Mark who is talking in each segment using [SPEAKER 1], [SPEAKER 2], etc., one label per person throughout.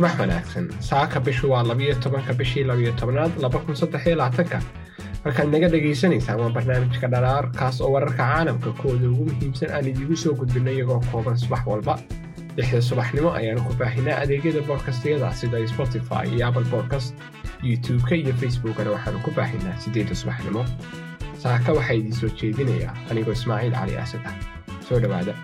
[SPEAKER 1] subax wanaagsan saaka bishu waa labiyo tobanka bishii labiyo tobnaad laba kun saddex iyo labaatanka markaad naga dhagaysanaysaan waa barnaamijka dhalaarkaas oo wararka caalamka kuwooda ugu muhiimsan aan idigu soo gudbino iyagoo kooban subax walba lixda subaxnimo ayaanu ku baahinaa adeegyada boodkastiyada sida spotify iyo apple podcast youtube-ka iyo facebookana waxaanu ku baahinaa siddeedda subaxnimo saaka waxaa idiin soo jeedinayaa anigoo ismaaciil cali asad ah soo dhowaada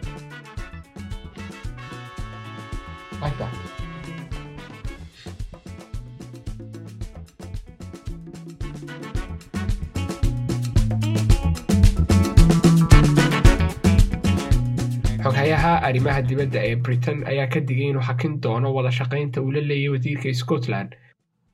[SPEAKER 1] xoghayaha arrimaha dibadda ee britain ayaa ka digay inuu xakin doono wada shaqaynta uu la leeyay wasiirka scotland.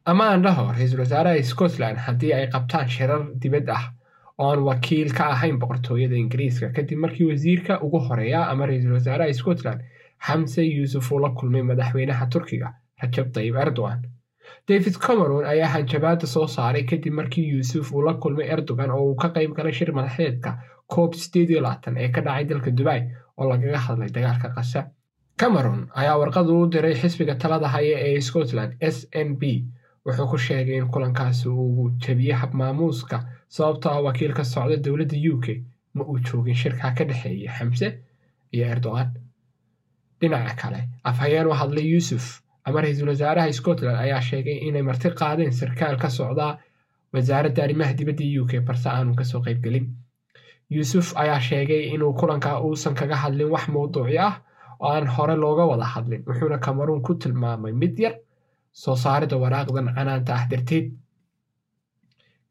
[SPEAKER 1] Ama aan dhaho ra'iisul wasaaraha scotland haddii ay qabtaan shirar dibad ah oo aan wakiil ka ahayn boqortooyada ingiriiska. Kadib markii wasiirka ugu horreeya ama ra'iisul wasaaraha scotland xamse yuusuf uu la kulmay madaxweynaha turkiga rajab tayib erdogan. David cameron ayaa hanjabaada soo saaray kadib markii yuusuf uu la kulmay erdogan oo uu ka qayb galay shir madaxeedka coob ee ka dhacay dalka dubai oo lagaga hadlay dagaalka qasa cameron ayaa warqadu u diray xisbiga talada haya ee scotland s n b wuxuu ku sheegay in kulankaasi uu jebiyey habmaamuuska sababtoo ah wakiil ka socda dowladda u k ma uu joogin shirkaa ka dhexeeyay xamse iyo erdogan. Dhinaca kale afhayeen u hadlay yuusuf ama ra'iisul wasaaraha scotland ayaa sheegay inay marti qaadeen sarkaal ka socdaa wasaaradda arrimaha dibadda u k balse aanu ka soo qaybgelin yuusuf ayaa sheegay inuu kulanka uusan kaga hadlin wax mawduuci ah oo aan hore looga wada hadlin wuxuuna kameruun ku tilmaamay mid yar soo saaridda waraaqdan canaanta ah darteed.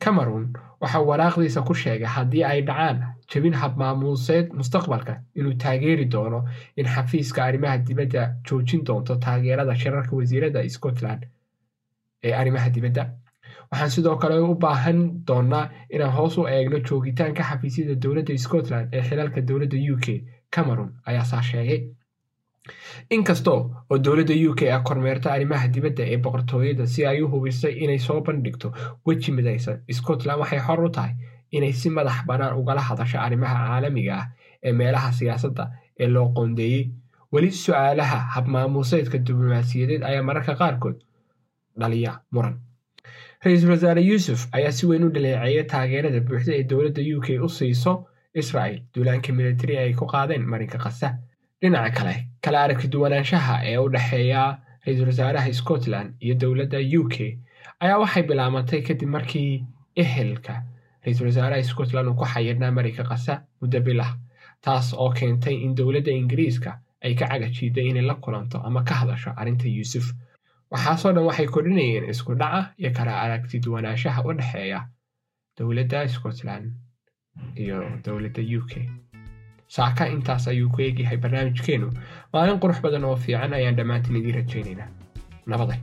[SPEAKER 1] Cameron waxaa waraaqdiisa ku sheegay haddii ay dhacaan jebin habmaamuuseed mustaqbalka inuu taageeri doono in xafiiska arrimaha dibadda joojin doonto taageerada shirarka wasiirada scotland ee arrimaha dibadda waxaan sidoo kale u baahan doonnaa inaan hoos u eegno joogitaanka xafiisyada dowladda scotland ee xilalka dowladda u k cameron ayaa saa sheegay. Inkastoo oo dowladda u k ah kormeerta arrimaha dibadda ee boqortooyada si ay u hubisay inay soo bandhigto weji midaysan scotland waxay xor u tahay inay si madax bannaan ugala hadasho arrimaha caalamiga ah ee meelaha siyaasadda ee loo qoondeeyey. Weli su'aalaha habmaamuuseedka diblomaasiyadeed ayaa mararka qaarkood dhaliya muran ra'iisul wasaare yuusuf ayaa si weyn u dhaleeceeyay taageerada buuxda ee dowladda u k u siiso israel duulaanka militari ay ku qaadeen marinka qasa dhinaca kale kala aragti duwanaanshaha ee u dhexeeya ra'iisul wasaaraha scotland iyo dowladda u k ayaa waxay bilaabantay kadib markii ehelka ra'iisul wasaaraha scotland uu ku xayirnaa marinka qasa muddo bilah taas oo keentay in dowladda ingiriiska ay ka cagajiiday inay la kulanto ama ka hadasho arrinta yuusuf waxaasoo dhan waxay kordhinayeen isku dhaca iyo kala aragti duwanaanshaha u dhexeeya dowladda scotland iyo dowladda u k. Saaka intaas ayuu ku eegyahay barnaamijkeennu maalin qurux badan oo fiican ayaan dhammaantiin idiin rajaynaynaa. Nabaday